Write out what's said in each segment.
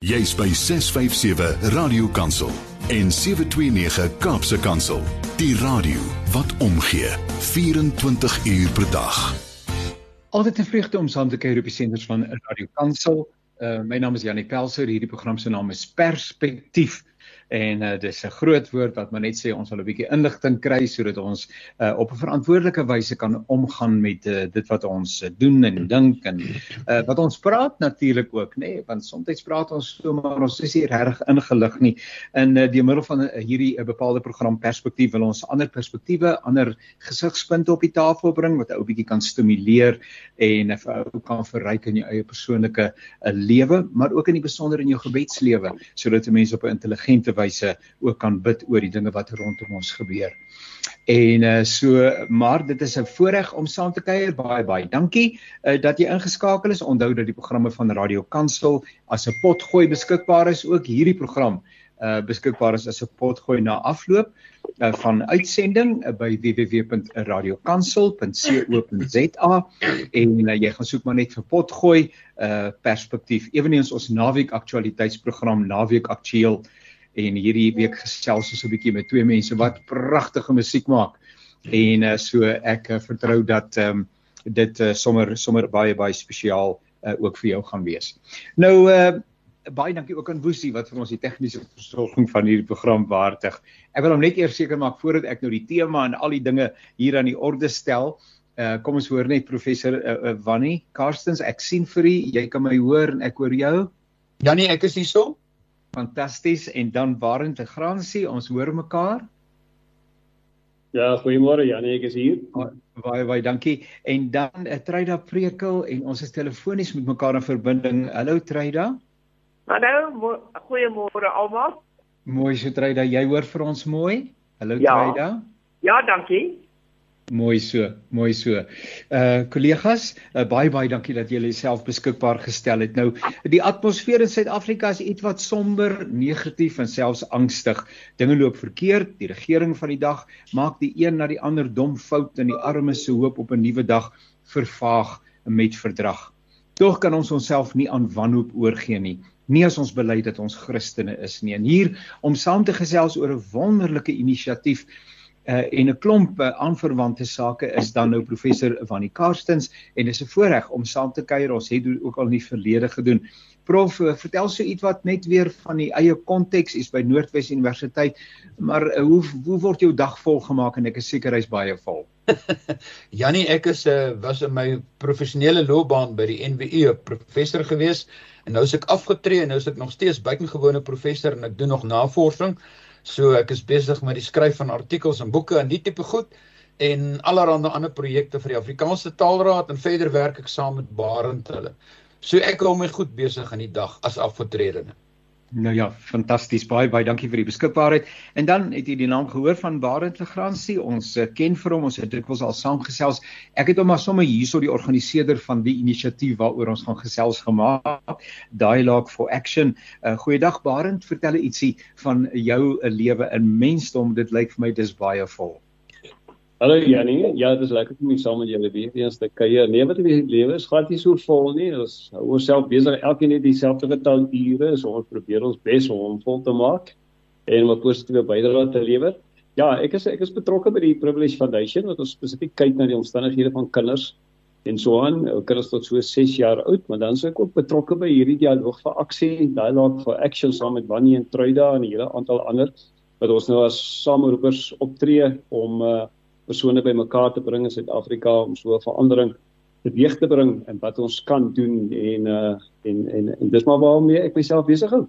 Jy's by 657 Radio Kansel en 729 Kaapse Kansel. Die radio wat omgee 24 uur per dag. Altyd 'n vreugde om saam te kuier op die senders van Radio Kansel. Uh, my naam is Janie Pelser. Hierdie program se naam is Perspektief en uh, dis 'n groot woord wat maar net sê ons wil 'n bietjie inligting kry sodat ons uh, op 'n verantwoordelike wyse kan omgaan met uh, dit wat ons doen en dink en uh, wat ons praat natuurlik ook nê nee? want soms praat ons so maar ons is nie reg ingelig nie in uh, die middel van uh, hierdie 'n uh, bepaalde program perspektief wil ons ander perspektiewe ander gesigspunte op die tafel bring wat 'n ou bietjie kan stimuleer en 'n uh, ou kan verryk in jou eie persoonlike uh, lewe maar ook in die besonder in jou gebedslewe sodat 'n mens op 'n intelligente wyse ook kan bid oor die dinge wat rondom ons gebeur. En uh, so maar dit is 'n voorreg om saam te kuier baie baie. Dankie uh, dat jy ingeskakel is. Onthou dat die programme van Radio Kansel as 'n potgooi beskikbaar is. Ook hierdie program uh beskikbaar is as 'n potgooi na afloop uh, van uitsending uh, by www.radiokansel.co.za en uh, jy gaan soek maar net vir potgooi uh perspektief. Eweneens ons naweek aktualiteitsprogram naweek aktueel uh en hierdie week gesels ons 'n bietjie met twee mense wat pragtige musiek maak. En uh, so ek uh, vertrou dat ehm um, dit uh, sommer sommer baie baie spesiaal uh, ook vir jou gaan wees. Nou uh, baie dankie ook aan Woesie wat vir ons die tegniese versorging van hierdie program waardig. Ek wil hom net eers seker maak voordat ek nou die tema en al die dinge hier aan die orde stel. Uh, kom ons hoor net professor uh, uh, Wannie Karstens ek sien vir u jy kan my hoor en ek hoor jou Janie ek is hier so Fantasties en dan Barend te Gransie, ons hoor mekaar. Ja, goeiemôre Janie, ek is hier. Baie baie dankie. En dan 'n uh, eh, Treyda Prekel en ons is telefonies met mekaar in verbinding. Hallo Treyda. Hallo, goeiemôre almal. Mooi so Treyda, jy hoor vir ons mooi? Hallo ja. Treyda. Ja, dankie. Mooi so, mooi so. Uh kollegas, uh, baie baie dankie dat julle self beskikbaar gestel het. Nou, die atmosfeer in Suid-Afrika is ietwat somber, negatief en selfs angstig. Dinge loop verkeerd. Die regering van die dag maak die een na die ander dom fout en die armes se hoop op 'n nuwe dag vervaag met verdrag. Tog kan ons onsself nie aan wanhoop oorgee nie. Nie as ons bely dat ons Christene is nie. En hier om saam te gesels oor 'n wonderlike inisiatief uh, en 'n klomp uh, aanverwante sake is dan nou professor van die Karstens en dis 'n voorreg om saam te kuier. Ons het ook al in die verlede gedoen. Prof, uh, vertel so iets wat net weer van die eie konteks is by Noordwes Universiteit. Maar uh, hoe hoe word jou dag volgemaak en ek is seker hy's baie vol. Jannie, ek is 'n uh, was in my professionele loopbaan by die NWU 'n professor gewees en nou is ek afgetree en nou is ek nog steeds buitengewone professor en ek doen nog navorsing. So ek is besig met die skryf van artikels en boeke en die tipe goed en allerlei ander projekte vir die Afrikaanse Taalraad en verder werk ek saam met Barend hulle. So ek hou my goed besig in die dag as afgetredene. Nou ja, fantasties. Baie baie dankie vir die beskikbaarheid. En dan het jy die naam gehoor van Barend Legrandsie. Ons uh, ken vir hom, ons het dikwels al saamgesels. Ek het hom maar sommer hierso die organiseerder van die inisiatief waaroor ons gaan gesels gemaak. Dialogue for Action. Uh, goeiedag Barend, vertel ietsie van jou uh, lewe in mensdom. Dit lyk vir my dis baie vol. Hallo Janie, ja, dit is lekker om saam met julle weer eens te kuier. Nee, wat die lewe is glad nie so vol nie. Ons hou onsself besig elkeen net dieselfde getal ure, so ons probeer ons bes om hom vol te maak en om 'n positiewe bydrae te lewer. Ja, ek is ek is betrokke by die Privilege Foundation wat ons spesifiek kyk na die omstandighede van kinders en so aan. Kinders tot so 6 jaar oud, maar dan is ek ook betrokke by hierdie dialoog vir aksie, dialoog for action saam met Wannie en Truida en 'n hele aantal ander wat ons nou as sameroepers optree om uh persone bymekaar te bring in Suid-Afrika om so 'n verandering teweeg te bring en wat ons kan doen en uh en en, en dis maar waarmee ek myself besig hou.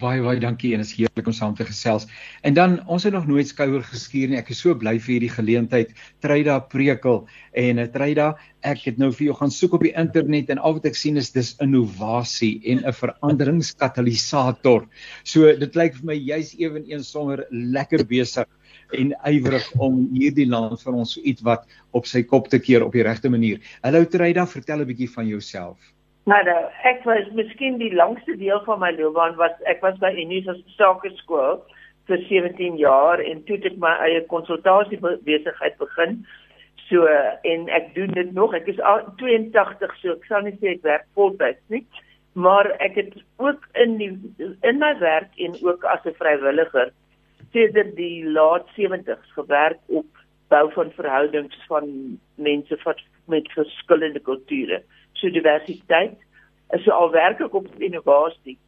Baie baie dankie en is heerlik om saam te gesels. En dan ons het nog nooit skouer geskuur nie. Ek is so bly vir hierdie geleentheid. Treyda prekel en uh, Treyda, ek het nou vir jou gaan soek op die internet en al wat ek sien is dis innovasie en 'n veranderingskatalisator. So dit lyk vir my jy's ewenigs sommer lekker besig en ywerig om hierdie land vir ons iets wat op sy kop te keer op die regte manier. Hallo Treyda, vertel 'n bietjie van jouself. Nou, nou, ek was miskien die langste deel van my loopbaan was ek was by Unisa Sakeskool vir 17 jaar en toe het ek my eie konsultasie besigheid begin. So en ek doen dit nog. Ek is 82, so ek sal nie sê ek werk voltyds nie. maar ek het ook in die in my werk en ook as 'n vrywilliger sedert die laat 70s gewerk op bou van verhoudings van mense wat met verskillende kulture. So diversiteit is al werklik op innovasie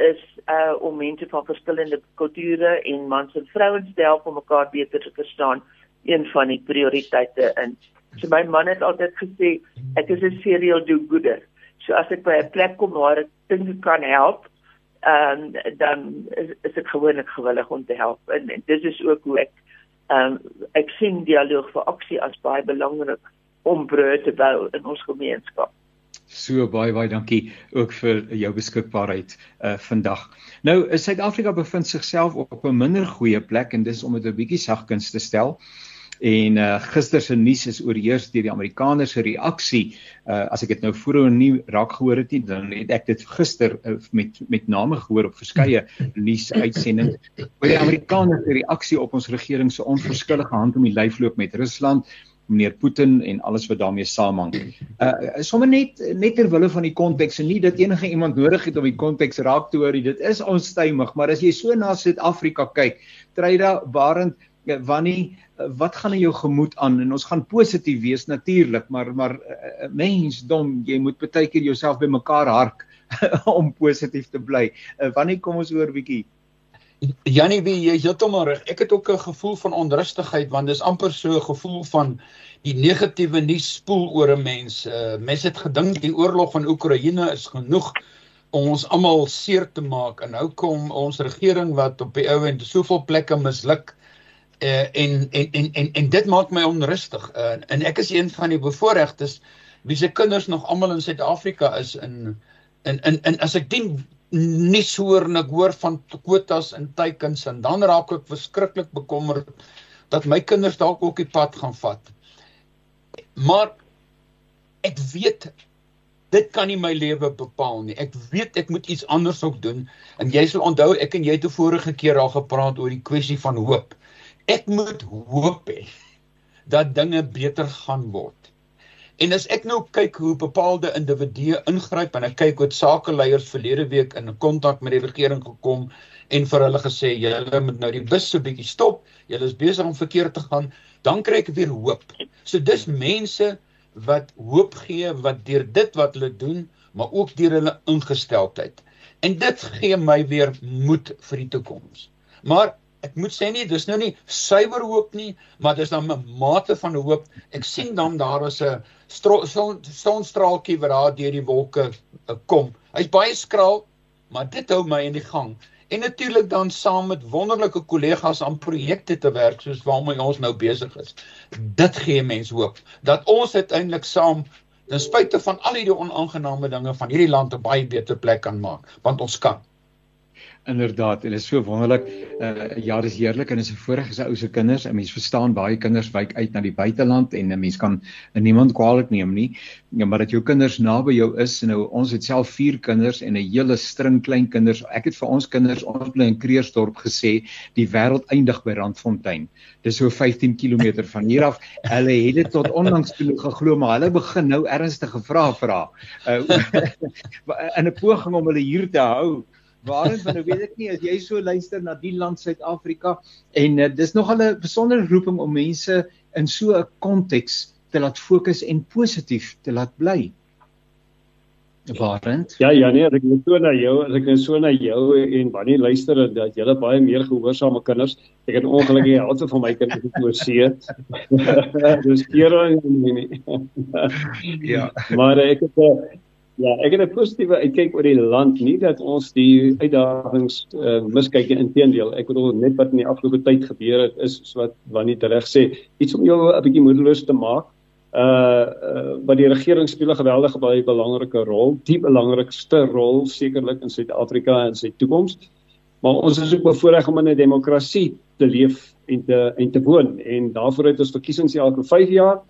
is uh om mense van verskillende kulture en mans en vrouens te help om mekaar beter te verstaan een van die prioriteite in. So my man het altyd gesê ek is 'n serial do gooder. So as ek by 'n plek kom waar ek dink kan help, ehm um, dan is, is ek gewoonlik gewillig om te help. En, en dit is ook hoe ek ehm um, ek sien dialoog vir aksie as baie belangrik om brûe te bou in ons gemeenskap. So baie baie dankie ook vir jou beskikbaarheid uh vandag. Nou, Suid-Afrika bevind sigself op 'n minder goeie plek en dis om dit 'n bietjie sagkens te stel. En uh gister se nuus is oorheers deur die Amerikaners se reaksie. Uh as ek dit nou vroeër nie raak gehoor het nie, dan het ek dit gister uh, met met name gehoor op verskeie nuus uitsendings oor die Amerikaners se reaksie op ons regering se onverskillige hand om die lyfloop met Rusland meneer Putin en alles wat daarmee saamhang. Uh sommer net net ter wille van die konteks en nie dat enige iemand nodig het om die konteks raak te hoor nie. Dit is onstuimig, maar as jy so na Suid-Afrika kyk, Treyda Barend Wannie, wat gaan in jou gemoed aan? En ons gaan positief wees natuurlik, maar maar uh, mensdom, jy moet baie keer jouself bymekaar hark om positief te bly. Wannie, kom ons hoor bietjie. Janie, wie jy heeltemal reg. Ek het ook 'n gevoel van onrustigheid want dis amper so 'n gevoel van die negatiewe nuus spoel oor 'n mens. Uh, mense het gedink die oorlog van Oekraïne is genoeg om ons almal seer te maak en nou kom ons regering wat op die ou en soveel plekke misluk uh, en, en en en en dit maak my onrustig. Uh, en ek is een van die bevoorregtes wie se kinders nog almal in Suid-Afrika is in in in, in as ek dien nie hoor en ek hoor van kwotas en teikens en dan raak ek verskriklik bekommerd dat my kinders dalk ook die pad gaan vat. Maar ek weet dit kan nie my lewe bepaal nie. Ek weet ek moet iets anders ook doen en jy sal onthou ek en jy het vorige keer al gepraat oor die kwessie van hoop. Ek moet hoop hê dat dinge beter gaan word. En as ek nou kyk hoe bepaalde individue ingryp en ek kyk hoe sakeleiers verlede week in kontak met die regering gekom en vir hulle gesê julle moet nou die bus so bietjie stop, julle is besig om verkeerd te gaan, dan kry ek weer hoop. So dis mense wat hoop gee wat deur dit wat hulle doen, maar ook deur hulle ingesteldheid. En dit gee my weer moed vir die toekoms. Maar ek moet sê nie dis nou nie suiwer hoop nie, maar dis dan 'n mate van hoop. Ek sien dan daar is 'n sonstraaltjie wat daar deur die wolke uh, kom. Hy's baie skraal, maar dit hou my in die gang. En natuurlik dan saam met wonderlike kollegas aan projekte te werk soos waarmee ons nou besig is. Dit gee mense hoop dat ons uiteindelik saam ten spyte van al hierdie onaangename dinge van hierdie land 'n baie beter plek kan maak, want ons kan. Inderdaad, en dit is so wonderlik. Uh ja, dis heerlik en dis 'n voorreg as ou se kinders. 'n Mens verstaan baie kinders wyk uit na die buiteland en 'n mens kan niemand kwaadlik neem nie. Ja, maar dat jou kinders naby jou is. Nou ons het self 4 kinders en 'n hele string klein kinders. Ek het vir ons kinders bly in Kreersdorp gesê, die wêreld eindig by Randfontein. Dis so 15 km van hier af. Hulle het dit tot onlangs toe geglo, maar hulle begin nou ernstige vrae vra. Uh in 'n poging om hulle hier te hou waarin van nou weet ek nie as jy so luister na die land Suid-Afrika en uh, dis nog 'n besondere roeping om mense in so 'n konteks te laat fokus en positief te laat bly. Waarend? Ja, ja nee, ek net so na jou, as ek so na jou en Wannie luister dat jy baie meer gehoorsame kinders. Ek het ongelukkig die helfte van my kinders geforseer. Dis kere nie nie. ja. Maar ek het Ja, ek het 'n positiewe uitkyk oor die land, nie dat ons die uitdagings uh, miskyk nie, inteendeel. Ek bedoel net wat in die afgelope tyd gebeur het is so wat Wannie reg sê, iets om jou 'n bietjie moedeloos te maak. Uh, uh wat die regering speel 'n geweldige baie belangrike rol, die belangrikste rol sekerlik in Suid-Afrika en sy toekoms. Maar ons is ook bevoorreg om in 'n demokrasie te leef en te en te woon en daarvoor het ons verkiesings elke 5 jaar.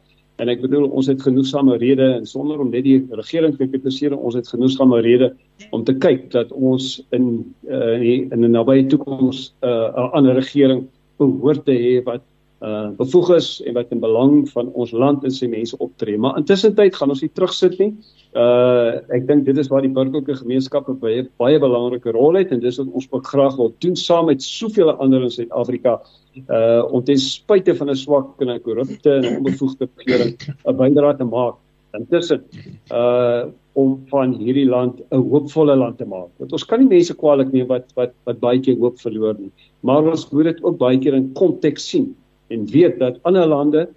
En ek bedoel ons het genoegsame redes en sonder om net die regering te kritiseer, ons het genoegsame redes om te kyk dat ons in uh, in 'n nabye toekoms 'n uh, ander regering behoort te hê wat uh bevoeg is en wat in belang van ons land en sy mense optree. Maar intussen tyd gaan ons nie terugsit nie. Uh ek dink dit is waar die burgerlike gemeenskappe baie baie belangrike rol het en dis wat ons ook graag wil doen saam met soveel ander in Suid-Afrika uh om ten spyte van 'n swak en 'n korrupte en onbevoegde regering 'n bydrae te maak. Intussen uh om van hierdie land 'n hoopvolle land te maak. Want ons kan nie mense kwaadlik neem wat wat wat baie keer hoop verloor nie. Maar ons moet dit ook baie keer in konteks sien en weet dat ander lande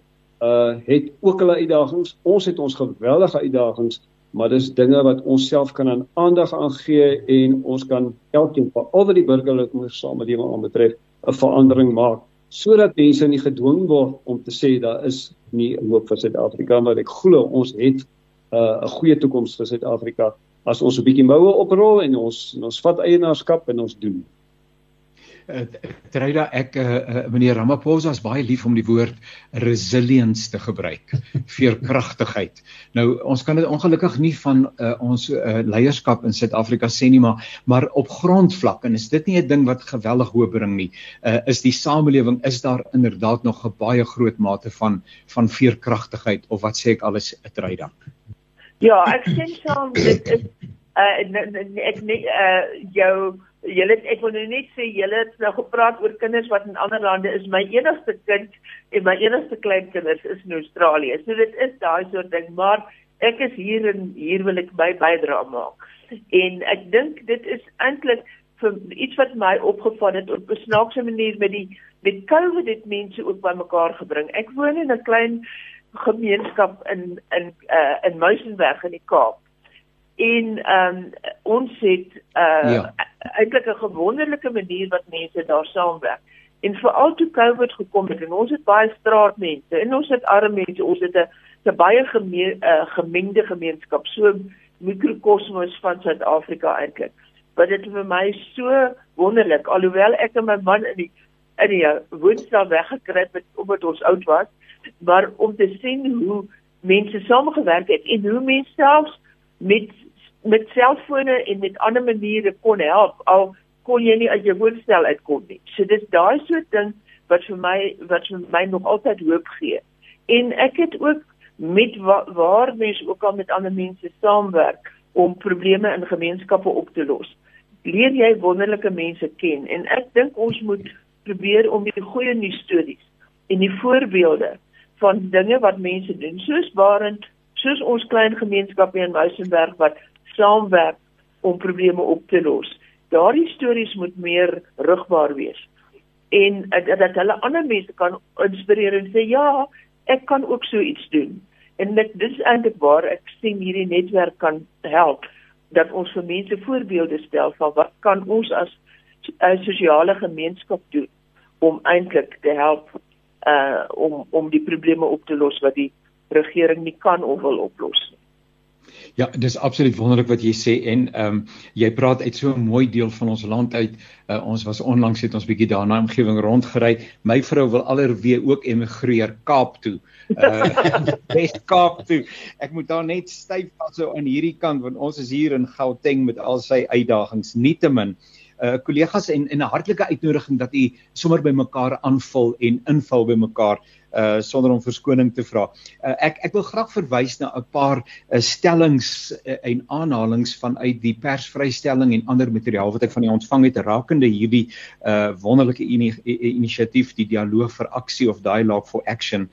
uh het ook hulle uitdagings. Ons het ons geweldige uitdagings, maar dis dinge wat ons self kan aan aandag aan gee en ons kan elkeen van al wat die burgerlike samelewing aanbetref 'n verandering maak sodat mense nie gedwing word om te sê daar is nie hoop vir Suid-Afrika maar ek glo ons het uh, 'n uh, goeie toekoms vir Suid-Afrika as ons 'n bietjie moue oprol en ons en ons vat eienaarskap en ons doen. Uh, Treida ek uh, uh, meneer Ramaphosa is baie lief om die woord resilience te gebruik veerkragtigheid. Nou ons kan dit ongelukkig nie van uh, ons uh, leierskap in Suid-Afrika sê nie maar maar op grondvlak en is dit nie 'n ding wat geweldig hoop bring nie. Uh, is die samelewing is daar inderdaad nog 'n baie groot mate van van veerkragtigheid of wat sê ek alles Treida? Ja, ek sê saam dit is uh ek net uh jou julle ek wil nou net sê julle het nou gepraat oor kinders wat in ander lande is. My enigste kind en my enigste kleinkinders is in Australië. So dit is daai soort ding, maar ek is hier en hier wil ek my bydrae maak. En ek dink dit is eintlik vir iets wat my opgeval het op 'n snaakse manier met die met COVID het mense ook bymekaar gebring. Ek woon in 'n klein gemeenskap in in uh, in Muizenberg in die Kaap en ehm um, ons het uh ja. eintlik 'n gewonderlike manier wat mense daar saamwerk. En veral toe COVID gekom het en ons het baie straatmense en ons het arme mense, ons het 'n 'n baie gemeen, uh, gemengde gemeenskap, so mikrokosmos van Suid-Afrika eintlik. Wat dit vir my so wonderlik alhoewel ek en my man in die in die woonstel weggekry het omdat ons oud was, maar om te sien hoe mense saamgewerk het en hoe mense selfs met met selfone en met ander maniere kon help al kon jy nie uit jou woonstel uitkom nie. So dis daai soort ding wat vir my wat vir my nog altyd hoop gee. En ek het ook met wa waar mense ook al met ander mense saamwerk om probleme in gemeenskappe op te los. Leer jy wonderlike mense ken en ek dink ons moet probeer om die goeie nuus stories en die voorbeelde van dinge wat mense doen soos waarend soos ons klein gemeenskap in Mousenberg wat saamwerk om probleme op te los. Daardie stories moet meer rugbaar wees. En dat hulle ander mense kan inspireer en sê ja, ek kan ook so iets doen. En dit dis eintlik waar ek sien hierdie netwerk kan help dat ons vir mense voorbeelde stel van wat kan ons as 'n sosiale gemeenskap doen om eintlik te help uh om om die probleme op te los wat die regering nie kan of wil oplos nie. Ja, dis absoluut wonderlik wat jy sê en ehm um, jy praat uit so 'n mooi deel van ons land uit. Uh, ons was onlangs het ons bietjie daarna omgewing rondgery. My vrou wil alreeds ook emigreer Kaap toe. Uh Wes-Kaap toe. Ek moet daar net styf vas so aan hierdie kant want ons is hier in Gauteng met al sy uitdagings. Nietemin uh kollegas en en 'n hartlike uitnodiging dat u sommer by mekaar aanvul en inval by mekaar uh sonder om verskoning te vra. Uh, ek ek wil graag verwys na 'n paar uh, stellings uh, en aanhalinge vanuit die persvrystelling en ander materiaal wat ek van u ontvang het rakende hierdie uh wonderlike inisiatief die dialoog vir aksie of dialogue for action.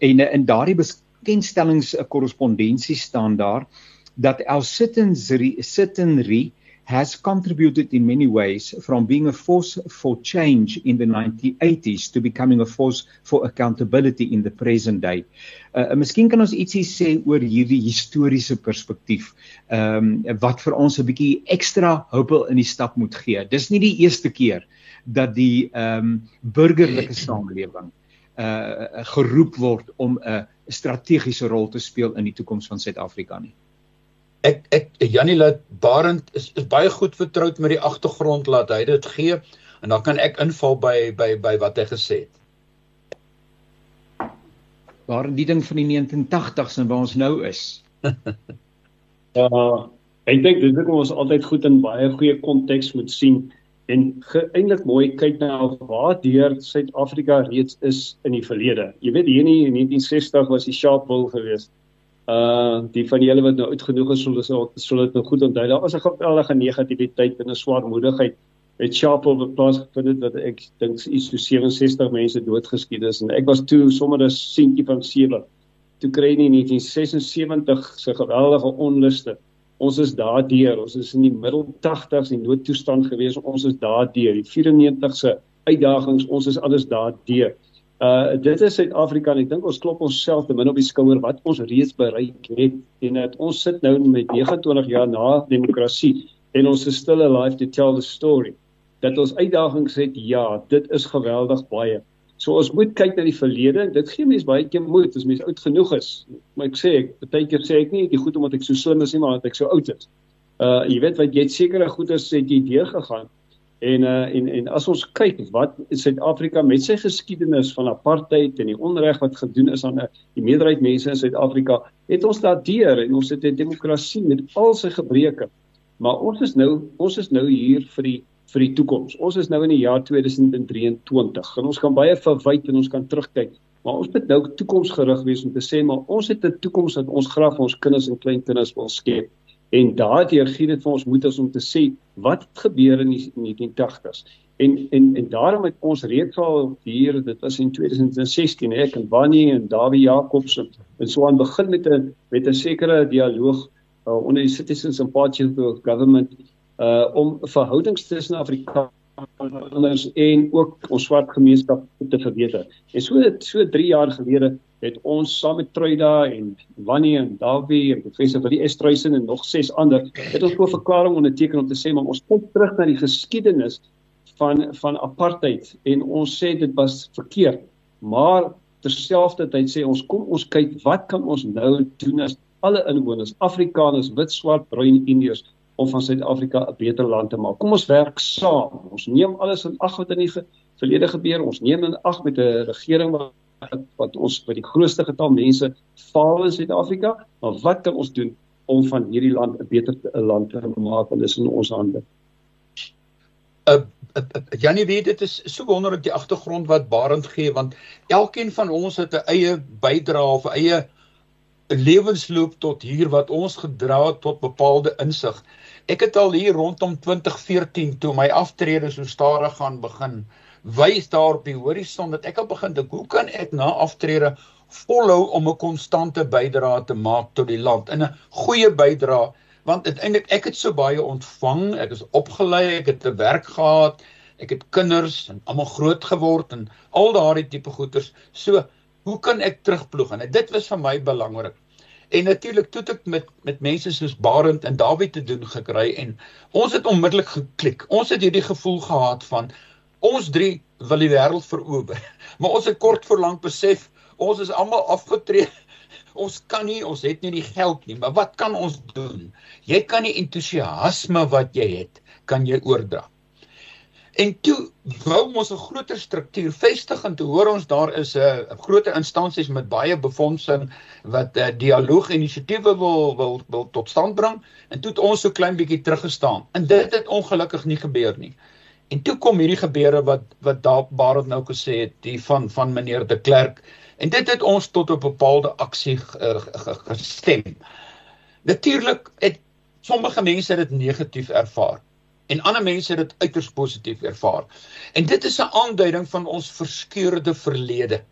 En uh, in daardie bekendstellings 'n uh, korrespondensie staan daar dat Elsittenry Sittenry has contributed in many ways from being a force for change in the 1980s to becoming a force for accountability in the present day. Uh, miskien kan ons ietsie sê oor hierdie historiese perspektief. Ehm um, wat vir ons 'n bietjie ekstra hoop in die stap moet gee. Dis nie die eerste keer dat die ehm um, burgerlike samelewing uh geroep word om 'n strategiese rol te speel in die toekoms van Suid-Afrika nie ek ek Janie laat Barend is is baie goed vertroud met die agtergrond laat hy dit gee en dan kan ek inval by by by wat hy gesê het. Waar die ding van die 1980s en waar ons nou is. ja, ek dink dis hoekom ons altyd goed in baie goeie konteks moet sien en eintlik mooi kyk na waar deur Suid-Afrika reeds is in die verlede. Jy weet hier in 1960 was die Sharpeville geweest. Uh die van julle wat nou oud genoeg is, sal sal dit nou goed onthou. Daar was 'n geweldige negativiteit en 'n swaarmoedigheid met Sharpeville plaasgevind het wat ek dink iets so 67 mense doodgeskiet is. En ek was toe sommer 'n seentjie van 7. Toe kry nie 1976 se geweldige onluste. Ons is daardeur ons is in die middel 80s in noodtoestand gewees. Ons is daardeur die 94se uitdagings ons is alles daardeur uh dit is Suid-Afrika en ek dink ons klop onsself te min op die skouer wat ons reeds bereik het en dat ons sit nou met 29 jaar na demokrasie en ons is still alive to tell the story dat ons uitdagings het ja dit is geweldig baie So ons moet kyk na die verlede. Dit gee mense baie keer moed as mens oud genoeg is. Maar ek sê ek baie keer sê ek nie dit goed omdat ek so slim is nie, maar omdat ek so oud is. Uh jy weet wat jy het sekere goeders het jy deur gegaan. En uh en en as ons kyk wat Suid-Afrika met sy geskiedenis van apartheid en die onreg wat gedoen is aan die meerderheid mense in Suid-Afrika, het ons daardeur en ons het 'n demokrasie met al sy gebreke. Maar ons is nou ons is nou hier vir die vir die toekoms. Ons is nou in die jaar 2023 en ons kan baie verwyd en ons kan terugkyk, maar ons moet nou toekomsgerig wees om te sê maar ons het 'n toekoms wat ons graag vir ons kinders en kleinkinders wil skep. En daardeur gee dit vir ons moed om te sê wat het gebeur in die 1980s. En en en daarom het ons reeds al hier dit was in 2016 ek en Wannie en Dawie Jacobs en so aan begin met 'n met 'n sekere dialoog uh, onder die Citizens and Parties of Government uh om verhoudings tussen Afrikaners en ook ons swart gemeenskap te verbeter. En so so 3 jaar gelede het ons saam met Truida en Wannie en Davie en professor Willie Estruisen en nog ses ander het ons 'n verklaring onderteken om te sê maar ons kyk terug na die geskiedenis van van apartheid en ons sê dit was verkeerd. Maar terselfdertyd sê ons kom ons kyk wat kan ons nou doen as alle inwoners, Afrikaners, wit, swart, bruin, Indiërs om van Suid-Afrika 'n beter land te maak. Kom ons werk saam. Ons neem alles in ag wat in die verlede gebeur. Ons neem in ag met 'n regering wat wat ons by die grootste getal mense faal in Suid-Afrika, maar wat kan ons doen om van hierdie land 'n beter land te maak? Dit is in ons hande. Uh, uh, uh, Janie weet dit is so wonderlik die agtergrond wat Barend gee want elkeen van ons het 'n eie bydrae of 'n eie lewensloop tot hier wat ons gedra het tot bepaalde insig. Ek het al hier rondom 2014 toe my aftrede so stadig gaan begin wys daar op die horison dat ek al begin dink hoe kan ek na aftrede volhou om 'n konstante bydrae te maak tot die land? In 'n goeie bydrae want uiteindelik ek het so baie ontvang ek is opgelei ek het 'n werk gehad ek het kinders en almal groot geword en al daardie tipe goeders so hoe kan ek terugploeg? En dit was vir my belangrik. En natuurlik toe ek met met mense soos Barend en Dawie te doen gekry en ons het onmiddellik geklik. Ons het hierdie gevoel gehad van ons drie wil die wêreld verower. Maar ons het kort voor lank besef ons is almal afgetree. Ons kan nie, ons het nie die geld nie, maar wat kan ons doen? Jy kan die entoesiasme wat jy het, kan jy oordra. En toe wou ons 'n groter struktuur vestig en toe hoor ons daar is 'n uh, groter instansies met baie befondsing wat uh, dialoog inisiatiewe wil wil wil tot stand bring en toe het ons so klein bietjie teruggestaan. En dit het ongelukkig nie gebeur nie. En toe kom hierdie gebeure wat wat daar Barend nou gesê het, die van van meneer De Klerk en dit het ons tot 'n bepaalde aksie uh, gestem. Natuurlik het sommige mense dit negatief ervaar en ander mense het dit uiters positief ervaar. En dit is 'n aanduiding van ons verskeurde verlede.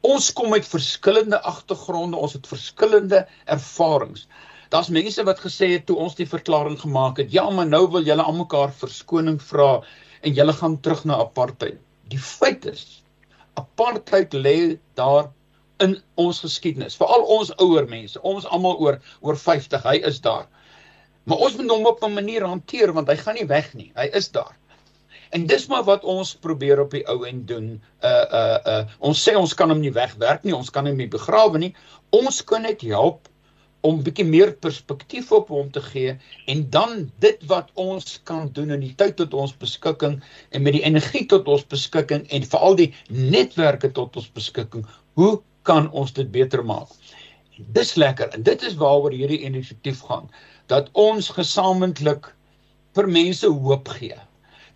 Ons kom uit verskillende agtergronde, ons het verskillende ervarings. Daar's mense wat gesê het toe ons die verklaring gemaak het, ja, maar nou wil julle almekaar verskoning vra en julle gaan terug na apartheid. Die feit is apartheid lê daar in ons geskiedenis, veral ons ouer mense, ons almal oor oor 50, hy is daar. Maar ons moet hom op 'n manier hanteer want hy gaan nie weg nie. Hy is daar. En dis maar wat ons probeer op die ou en doen. Uh uh uh ons sê ons kan hom nie wegwerk nie, ons kan hom nie begrawe nie. Ons kan net help om bietjie meer perspektief op hom te gee en dan dit wat ons kan doen in die tyd tot ons beskikking en met die energie tot ons beskikking en veral die netwerke tot ons beskikking, hoe kan ons dit beter maak? Dis lekker en dit is waaroor hierdie inisiatief gaan dat ons gesamentlik vir mense hoop gee.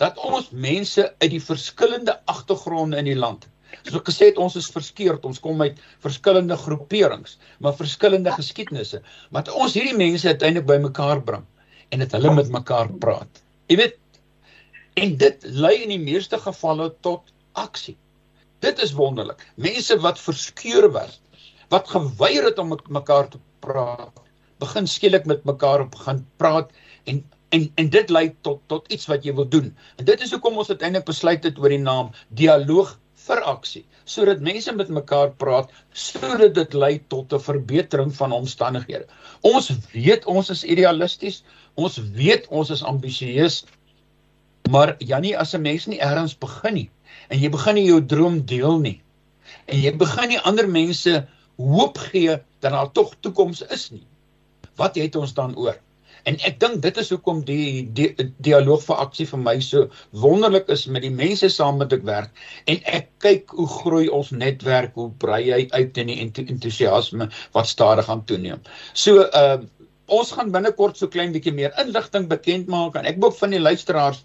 dat ons mense uit die verskillende agtergronde in die land Soos ek gesê het, ons is verskeurd, ons kom uit verskillende groeperings, maar verskillende geskiedenisse. Maar ons hierdie mense uiteindelik bymekaar bring en dit hulle met mekaar praat. Jy weet, en dit lei in die meeste gevalle tot aksie. Dit is wonderlik. Mense wat verskeur was, wat geweier het om met mekaar te praat, begin skielik met mekaar op gaan praat en en en dit lei tot tot iets wat jy wil doen. En dit is hoekom ons uiteindelik besluit het oor die naam dialoog vir aksie sodat mense met mekaar praat sodat dit lei tot 'n verbetering van omstandighede. Ons weet ons is idealisties, ons weet ons is ambisieus, maar Jannie as 'n mens nie ergens begin nie en jy begin nie jou droom deel nie en jy begin nie ander mense hoop gee dat daar tog toekoms is nie. Wat het ons dan oor? En ek dink dit is hoekom die, die dialoog vir aksie vir my so wonderlik is met die mense saam met ek werk en ek kyk hoe groei ons netwerk, hoe brei hy uit in die entoesiasme wat stadig aan toeneem. So uh ons gaan binnekort so klein bietjie meer inligting bekend maak en ek hoop van die luisteraars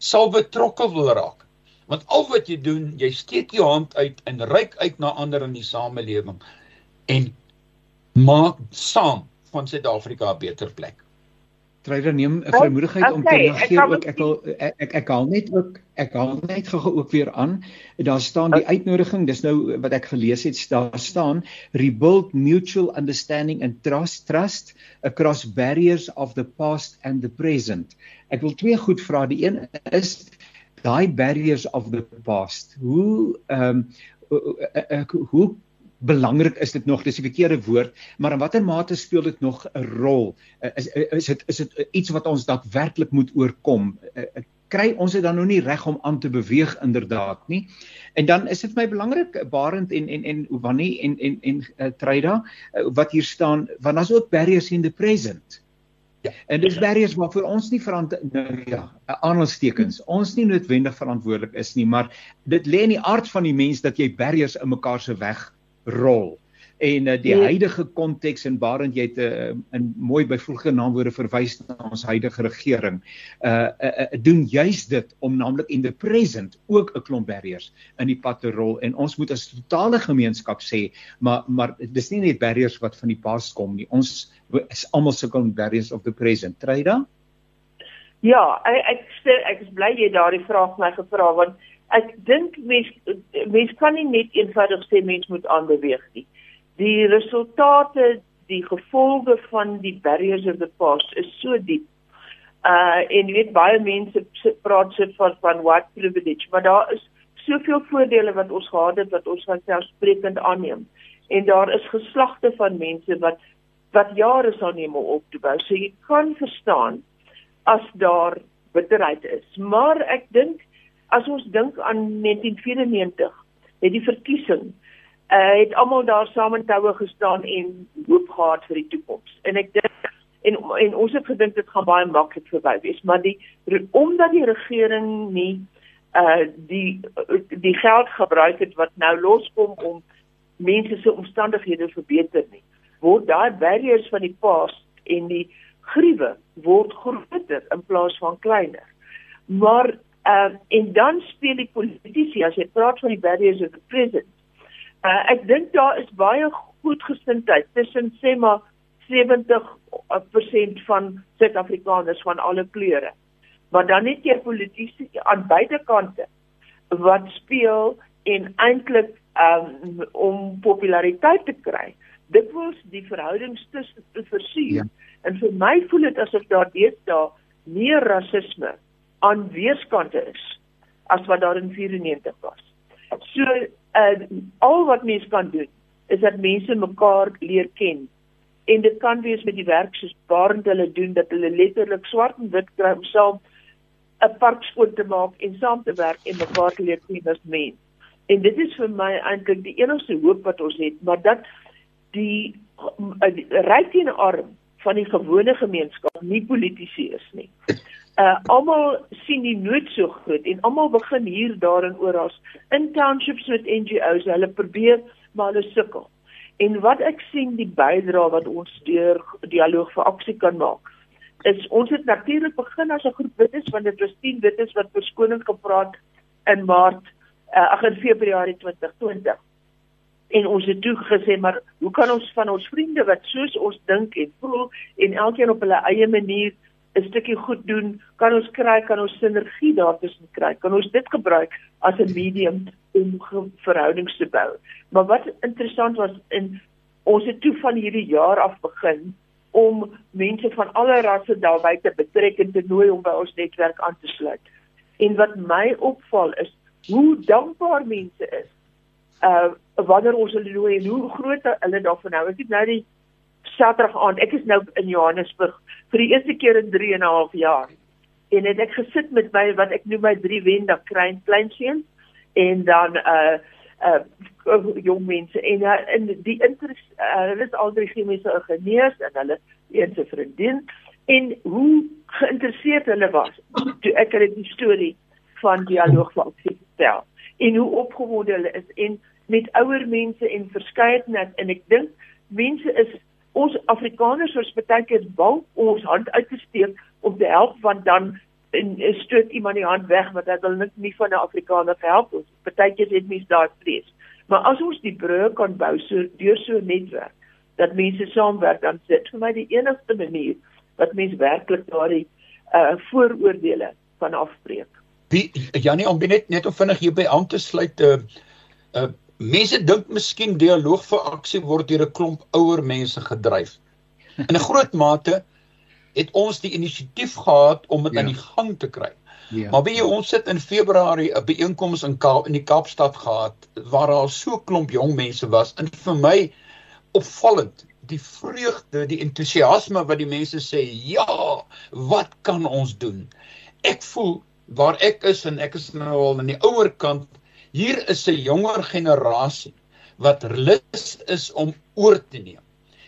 sal betrokke wil raak. Want al wat jy doen, jy steek jou hand uit en reik uit na ander in die samelewing en maak saam van Suid-Afrika 'n beter plek. Treider neem 'n vrymoedigheid okay, om te reageer ook. Ek wil ek ek, ek haal net ook ek haal net gou ook weer aan. Daar staan die uitnodiging dis nou wat ek gelees het daar staan rebuild mutual understanding and trust trust across barriers of the past and the present. Ek wil twee goed vra. Die een is daai barriers of the past. Hoe ehm um, hoe belangrik is dit nog dis die verkeerde woord maar in watter mate speel dit nog 'n rol eh, is is dit is dit iets wat ons daadwerklik moet oorkom eh, eh, kry ons dit dan nog nie reg om aan te beweeg inderdaad nie en dan is dit my belangrik Barend en en en Wannie en en en uh, Treida uh, wat hier staan want daar's ook barriers in the present Ja. En dis barriers waarvoor ons nie verantwoordelik nou ja, aanhalingstekens. Ons nie noodwendig verantwoordelik is nie, maar dit lê in die aard van die mens dat jy barriers in mekaar se weg rol. En uh, die ja. huidige konteks en waarend jy het uh, in mooi byvoeglike naamwoorde verwys na ons huidige regering uh, uh, uh doen juis dit om naamlik in the present ook 'n klomp barriers in die pad te rol. En ons moet as totale gemeenskap sê maar maar dis nie net barriers wat van die past kom nie. Ons is almal sukkel met barriers of the present. Treda Ja ek ek, ek is bly jy daardie vraag my gevra want ek dink mens mens kan nie net eenvoudig sê mens moet aanbeweeg nie. Die resultate, die gevolge van die barriers of the past is so diep. Uh en jy weet baie mense praat so van van what privilege, maar daar is soveel voordele wat ons gehad het wat ons selfsprekend aanneem. En daar is geslagte van mense wat wat jare sal neem om op te bou. So jy kan verstaan as daar bitterheid is. Maar ek dink as ons dink aan 1994, het die verkiesing uh het almal daar saam in toue gestaan en hoop gehad vir die toekoms. En ek dink en en ons het gedink dit gaan baie maklik verby wees, maar die omdat die regering nie uh die die geld gebruik het wat nou loskom om mense se omstandighede verbeter nie, word daai barriers van die past en die gruwe word groter in plaas van kleiner. Maar uh, en dan speel die politici as jy praat van die barriers of the present. Uh, ek dink daar is baie goed gesindheid tussen sê maar 70% van Suid-Afrikaners van alle kleure. Maar dan het jy politici aan beide kante wat speel en eintlik um, om populariteit te kry. Dit was die verhoudings tussen te versuur. Ja. En vir my voel dit asof daar deesdae meer rasisme aan weerskante is as wat daar in 94 was. So uh al wat mense kan doen is dat mense mekaar leer ken. En dit kan wees met die werk soos waarend hulle doen dat hulle letterlik swart en wit kry om saam 'n park skoon te maak en saam te werk en mekaar leer ken as mens. En dit is vir my eintlik die enigste hoop wat ons het, maar dat die, die ryk en arm van die gewone gemeenskap nie politici is nie uh almal sien die nood so groot en almal begin hier daar en oral in townships met NGOs hulle probeer maar hulle sukkel. En wat ek sien die bydrae wat ons deur dialoog vir aksie kan maak is ons het natuurlik begin as 'n groep wites want dit was 10 wites wat verskoning gepraat in Maart uh, ag in Februarie 2020 en ons het toe gesê maar hoe kan ons van ons vriende wat soos ons dink en voel en elkeen op hulle eie manier 'n stukkie goed doen kan ons kry kan ons sinergie daartussen kry kan ons dit gebruik as 'n medium om verhoudings te bou maar wat interessant was in ons het toe van hierdie jaar af begin om mense van alle rasse daarby te betrek en te nooi om by ons netwerk aan te sluit. En wat my opval is hoe dankbaar mense is. Uh wanneer ons hulle nooi en hoe groot hulle daarvan hou. Ek het nou die Saterdag aand, ek is nou in Johannesburg vir die eerste keer in 3 en 'n half jaar. En het ek gesit met my wat ek noem my drie wende klein kleinseuns en dan uh uh jong mense en uh, in die interesse uh, hulle is al drie chemiese ingenieurs en hulle een se vriendin en hoe geïnteresseerd hulle was toe ek hulle die storie van dialoog vertel en hoe opgewonde hulle is en met ouer mense en verskeidenheid en ek dink mense is ons Afrikaners is baie keer bang ons hand uit te steek om te help want dan en stoot iemand die hand weg want dit wil net nie van 'n Afrikaner help ons. Partykeer het mense daar vrees. Maar as ons die brûe kan bou so deur so netwerk dat mense saamwerk dan sit vir my die enigste manier wat mense werklik daardie uh vooroordeele van afbreek. Wie Janie om net net om vinnig hier by aan te sluit uh uh mense dink miskien dialoog vir aksie word deur 'n klomp ouer mense gedryf. In 'n groot mate het ons die inisiatief gehad om dit ja. aan die gang te kry. Ja. Maar wie ons sit in Februarie 'n byeenkoms in Kaap in die Kaapstad gehad waar daar so klomp jong mense was en vir my opvallend die vreugde, die entoesiasme wat die mense sê, ja, wat kan ons doen? Ek voel waar ek is en ek is nou al aan die ouer kant, hier is 'n jonger generasie wat lus is om oor te neem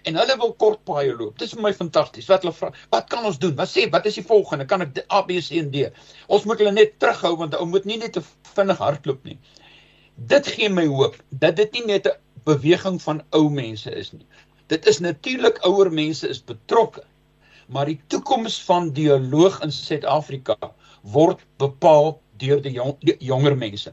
en hulle wil kort paaie loop. Dis vir my fantasties. Wat hulle vra, wat kan ons doen? Wat sê, wat is die volgende? Kan ek A B C en D? Ons moet hulle net terughou want ou moet nie net te vinnig hardloop nie. Dit gee my hoop dat dit nie net 'n beweging van ou mense is nie. Dit is natuurlik ouer mense is betrokke. Maar die toekoms van dialoog in Suid-Afrika word bepaal deur die, jong, die jonger mense.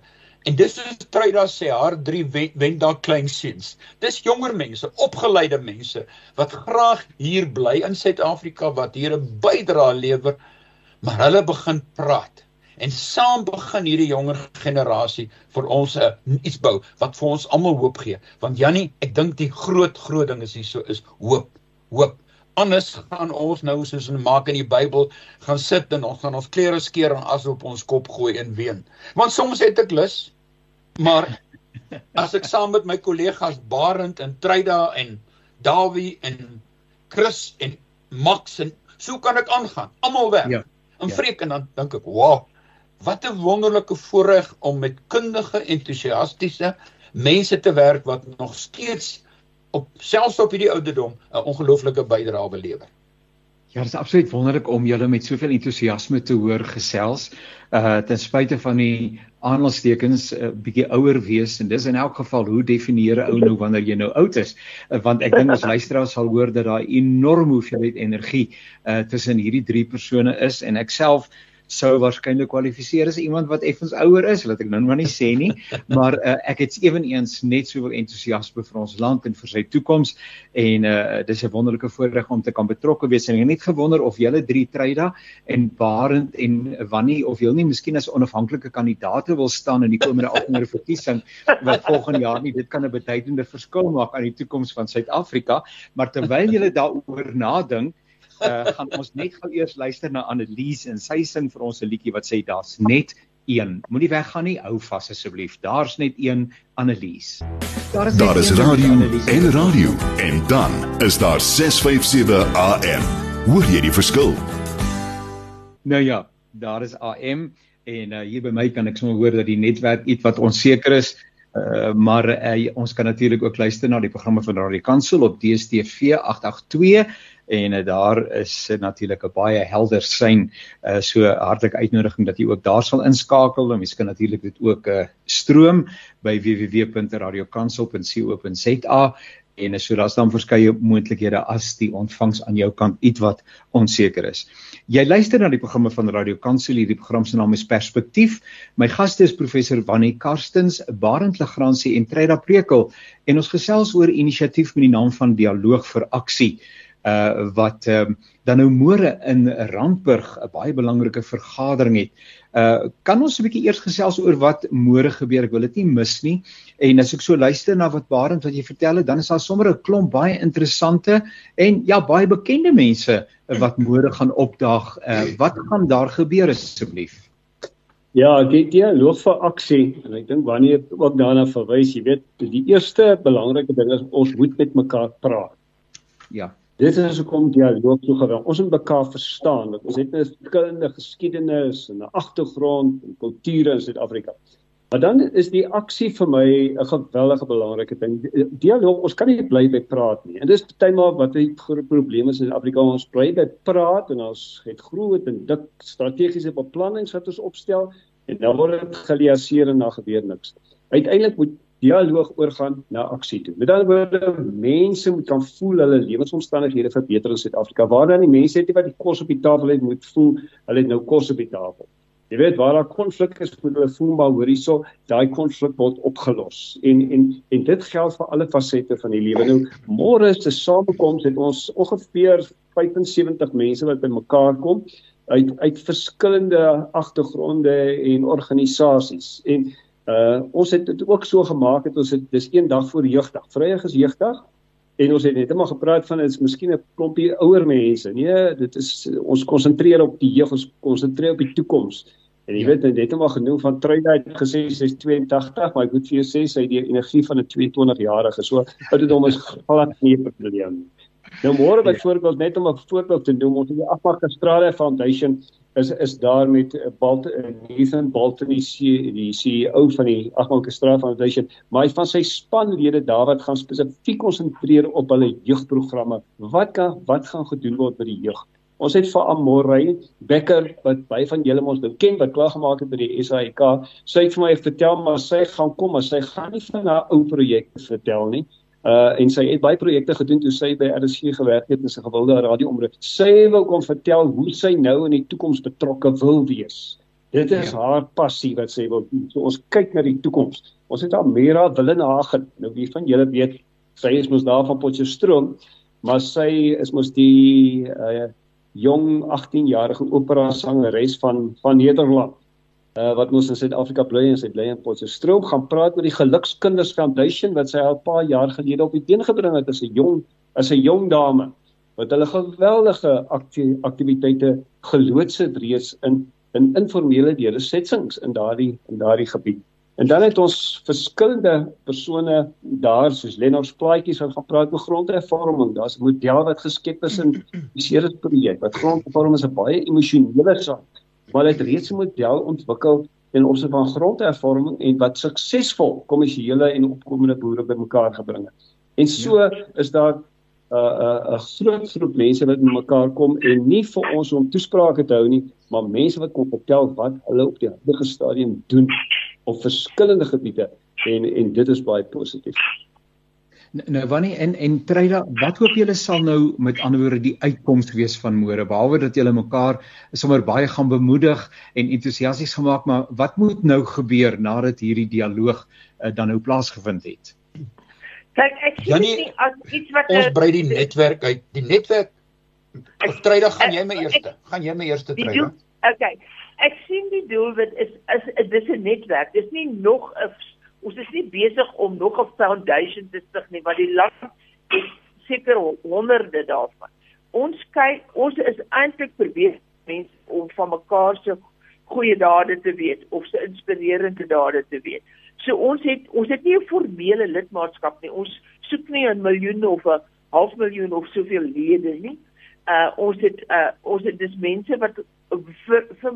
En dis soos Truida sê haar drie wen, wen daar klein seuns. Dis jonger mense, opgeleide mense wat graag hier bly in Suid-Afrika wat hier 'n bydrae lewer, maar hulle begin praat. En saam begin hierdie jonger generasie vir ons 'n iets bou wat vir ons almal hoop gee. Want Jannie, ek dink die groot groot ding is hier so is hoop. Hoop. Anders gaan ons nou soos in maak in die Bybel gaan sit en ons gaan ons klere skeer en as op ons kop gooi en ween. Want soms het ek lus, Maar as ek saam met my kollegas Barend en Truida en Dawie en Chris en Max en so kan ek aangaan. Almal werk. Ja. En ja. vreek en dan dink ek, "Wow, wat 'n wonderlike voorreg om met kundige, entoesiastiese mense te werk wat nog steeds op selfs op hierdie ouderdom 'n ongelooflike bydrae belewer." Ja, dit is absoluut wonderlik om julle met soveel entoesiasme te hoor gesels. Uh ten spyte van die aanhalingstekens 'n uh, bietjie ouer wees en dis in elk geval hoe definieer 'n ou nou wanneer jy nou oud is? Uh, want ek dink ons luisteraars sal hoor dat daar enorm hoeveelheid energie uh tussen hierdie drie persone is en ek self sou waarskynlik kwalifiseer as iemand wat effens ouer is, wat ek nou maar nie sê nie, maar uh, ek het ewenigs net soveel entoesiasme vir ons land en vir sy toekoms en uh, dis 'n wonderlike voorreg om te kan betrokke wees. En ek net gewonder of julle drie Tryda en Barend en Wannie of julle nie miskien as onafhanklike kandidaate wil staan in die komende algemene verkiesing wat volgende jaar nie dit kan 'n beduidende verskil maak aan die toekoms van Suid-Afrika, maar terwyl julle daaroor nadink uh, gaan ons net gou eers luister na Annelies en sy sing vir ons 'n liedjie wat sê daar's net een. Moenie weggaan nie, hou vas asseblief. Daar's net een Annelies. Daar is, daar is radio en radio en dan is daar 657 AM. Hoor jy die verskil? Nou ja, daar is AM en uh, hier by my kan ek sommer hoor dat die netwerk iets wat onseker is. Uh, maar uh, ons kan natuurlik ook luister na die programme van Radio Kansel op DStv 882 en uh, daar is uh, natuurlik 'n baie helder sein uh, so hartlike uitnodiging dat jy ook daar sal inskakel. En mens kan natuurlik dit ook uh, stroom by www.radiokansel.co.za en so daar's dan verskeie moontlikhede as die ontvangs aan jou kant ietwat onseker is. Jy luister na die programme van Radio Kansel, hierdie program se naam is Perspektief. My gaste is professor Wannie Karstens, Barend Legrandsie en Treda Prekel. En ons gesels oor inisiatief met die naam van Dialoog vir Aksie uh wat um, dan nou môre in Randburg 'n baie belangrike vergadering het. Uh kan ons 'n bietjie eers gesels oor wat môre gebeur? Ek wil dit nie mis nie. En as ek so luister na wat Barend wat jy vertel het, dan is daar sommer 'n klomp baie interessante en ja, baie bekende mense wat môre gaan opdaag. Uh wat gaan daar gebeur asseblief? Ja, die dialoog vir aksie en ek dink wanneer ook daarna verwys, jy weet, die eerste belangrike ding is ons moet met mekaar praat. Ja. Dit is hoekom dialoog so geweldig. Ons moet mekaar verstaan. Dat ons het 'n verskillende geskiedenis en 'n agtergrond en kulture in Suid-Afrika. Maar dan is die aksie vir my 'n geweldige belangrike ding. Dialoog, ons kan nie bly by praat nie. En dis partymal wat die groot probleem is in Afrika. Ons bly by praat en ons het groot en dik strategiese beplannings wat ons opstel en dan word dit geliaseer en dan gebeur niks. Uiteindelik moet dialoog oorgaan na aksie toe. Met ander woorde, mense moet kan voel hulle lewensomstandighede verbeter in Suid-Afrika. Waar dan die mense het wat die kos op die tafel het, moet voel hulle het nou kos op die tafel. Jy weet waar daar konflik is, moet hulle voel maar hoor hierso, daai konflik word opgelos. En en en dit geld vir alle fasette van die lewe. Nou môre 'n samekoms het ons ongeveer 75 mense wat bymekaar kom uit uit verskillende agtergronde en organisasies. En Uh ons het dit ook so gemaak het ons het dis een dag voor jeugdag. Vrydag is jeugdag en ons het net eendag gepraat van dit is miskien 'n klompie ouer mense. Nee, dit is ons konsentreer op die jeug, ons konsentreer op die toekoms. En jy ja. weet net net eendag genoem van Truida het gesê sy is 82, maar ek moet vir jou sê sy het die energie van 'n 22 jarige. So dit hom is glad nie 'n probleem. Nou môre ja. byvoorbeeld net om 'n voorbeeld te noem, ons het die Australia Foundation is is daar met Balt eh, Nathan Bolton die die CEO van die Agmalke Straat Foundation. Maar hy van sy spanlede daar wat gaan spesifiek konsentreer op hulle jeugprogramme. Wat kan wat gaan gedoen word by die jeug? Ons het vir Amorey Becker wat baie van julle ons nou ken wat klaar gemaak het by die SAIK sy het vir my vertel maar sy gaan kom maar sy gaan nie van haar ou projekte vertel nie Uh en sy het baie projekte gedoen toe sy by RSG gewerk het in sy gewilde radioomroep. Sy wil kom vertel hoe sy nou in die toekoms betrokke wil wees. Dit is ja. haar passie wat sy wil doen. So ons kyk na die toekoms. Ons het Amira Willenhagen. Nou wie van julle weet sy is mos daar van Potchefstroom, maar sy is mos die uh jong 18-jarige opera sangeres van van Nederland uh, wat ons in Suid-Afrika bly en sy bly in Potchefstroom gaan praat met die Gelukskinders Foundation wat sy al 'n paar jaar gelede op die been gebring het as 'n jong as 'n jong dame wat hulle geweldige aktiwiteite geloods het reeds in in informele deursettings in daardie in daardie gebied. En dan het ons verskillende persone daar soos Lennard Plaatjies wat gaan praat oor grondhervorming. Daar's 'n model wat geskep is in die Ceres projek. Wat grondhervorming is 'n baie emosionele saak maar het reeds 'n model ontwikkel ten opsigte van grondhervorming en wat suksesvol kommersiële en opkomende boere bymekaar gebring het. En so ja. is daar 'n uh, 'n uh, 'n groot groep mense wat bymekaar kom en nie vir ons om toesprake te hou nie, maar mense wat kom vertel wat hulle op die huidige stadium doen op verskillende gebiede en en dit is baie positief. Nou wanneer en en Treyda, wat hoop julle sal nou met ander woorde die uitkoms wees van môre behalwe dat julle mekaar sommer baie gaan bemoedig en entoesiasties gemaak, maar wat moet nou gebeur nadat hierdie dialoog uh, dan nou plaasgevind het? Kyk, ek sien nie as iets wat ons brei die netwerk uit. Die netwerk Treyda, gaan jy my eerste? Gaan jy my eerste Treyda? Okay. Ek sien die doelwit is is dis 'n netwerk. Dis nie nog 'n ons is nie besig om nog 'n foundation te stig nie want die land het seker honderde daarvan. Ons kyk ons is eintlik probeer mense om van mekaar se goeie dade te weet of se inspirerende dade te weet. So ons het ons het nie 'n formele lidmaatskap nie. Ons soek nie 'n miljoen of 'n half miljoen of soveel lede nie. Uh ons het uh ons het dis mense wat vir, vir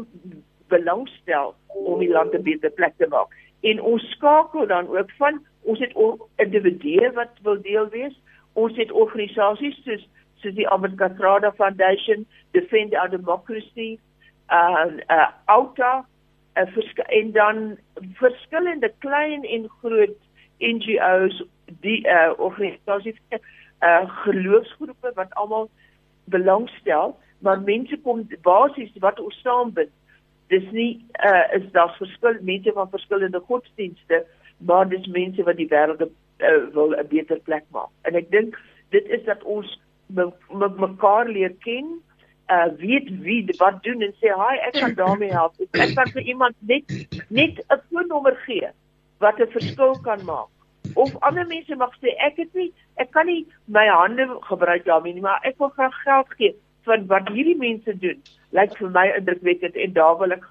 belangstel om die land 'n beter plek te maak en ons skakel dan ook van ons het individue wat wil deel wees ons het organisasies soos soos die Albert Castrada Foundation Defend Our Democracy uh uh Auta uh, en dan verskillende klein en groot NGO's die uh organisasies uh geloofsgroepe wat almal belangstel, maar mense kom basies wat ons saambind. Dis nie uh is daar verskil mense van verskillende godsdienste, maar dis mense wat die wêreld uh, wil 'n beter plek maak. En ek dink dit is dat ons mekaar leer ken uh weet wie wat doen en sê hi ek kan daarmee help. Ek kan vir iemand net net 'n foonnommer gee wat 'n verskil kan maak. Of ander mense mag sê ek het nie ek kan nie my hande gebruik daarmee nie, maar ek wil graag geld gee vir wat hierdie mense doen. Lyk vir my indrukwekkend en daar wil ek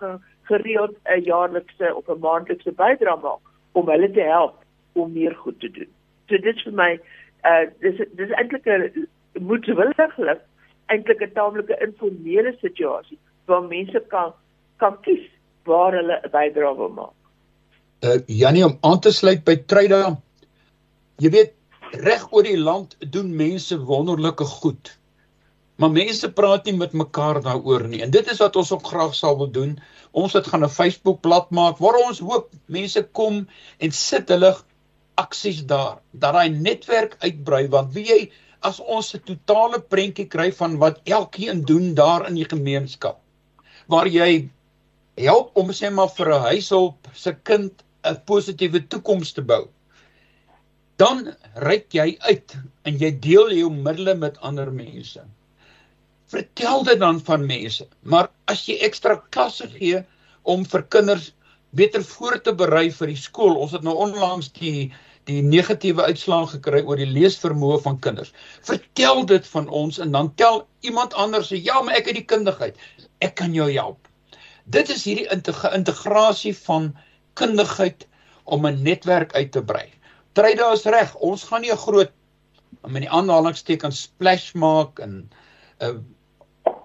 gereeld 'n jaarlikse of 'n maandelikse bydrae maak om hulle te help om meer goed te doen. So dit is vir my uh dis dis eintlik 'n moedwilliglik eintlik 'n taamlike informele situasie waar mense kan kan kies waar hulle 'n bydrae wil maak. Uh Janie om aan te sluit by Tryda. Jy weet reg oor die land doen mense wonderlike goed. Maar mense praat nie met mekaar daaroor nie. En dit is wat ons ook graag sal wil doen. Ons het gaan 'n Facebook bladsy maak waar ons hoop mense kom en sit hulle aksies daar. Dat daai netwerk uitbrei want wie jy as ons 'n totale prentjie kry van wat elkeen doen daar in die gemeenskap waar jy help om sê maar vir 'n huishulp se kind 'n positiewe toekoms te bou dan reik jy uit en jy deel jou middele met ander mense vertel dit dan van mense maar as jy ekstra klasse gee om vir kinders beter voor te berei vir die skool ons het nou onlangs die die negatiewe uitslae gekry oor die leesvermoë van kinders. Vertel dit van ons en dan tel iemand anders sê ja, maar ek het die kundigheid. Ek kan jou help. Dit is hierdie integrasie van kundigheid om 'n netwerk uit te brei. Tryda is reg. Ons gaan nie 'n groot met die aanhalingstekens splash maak en 'n uh, eh,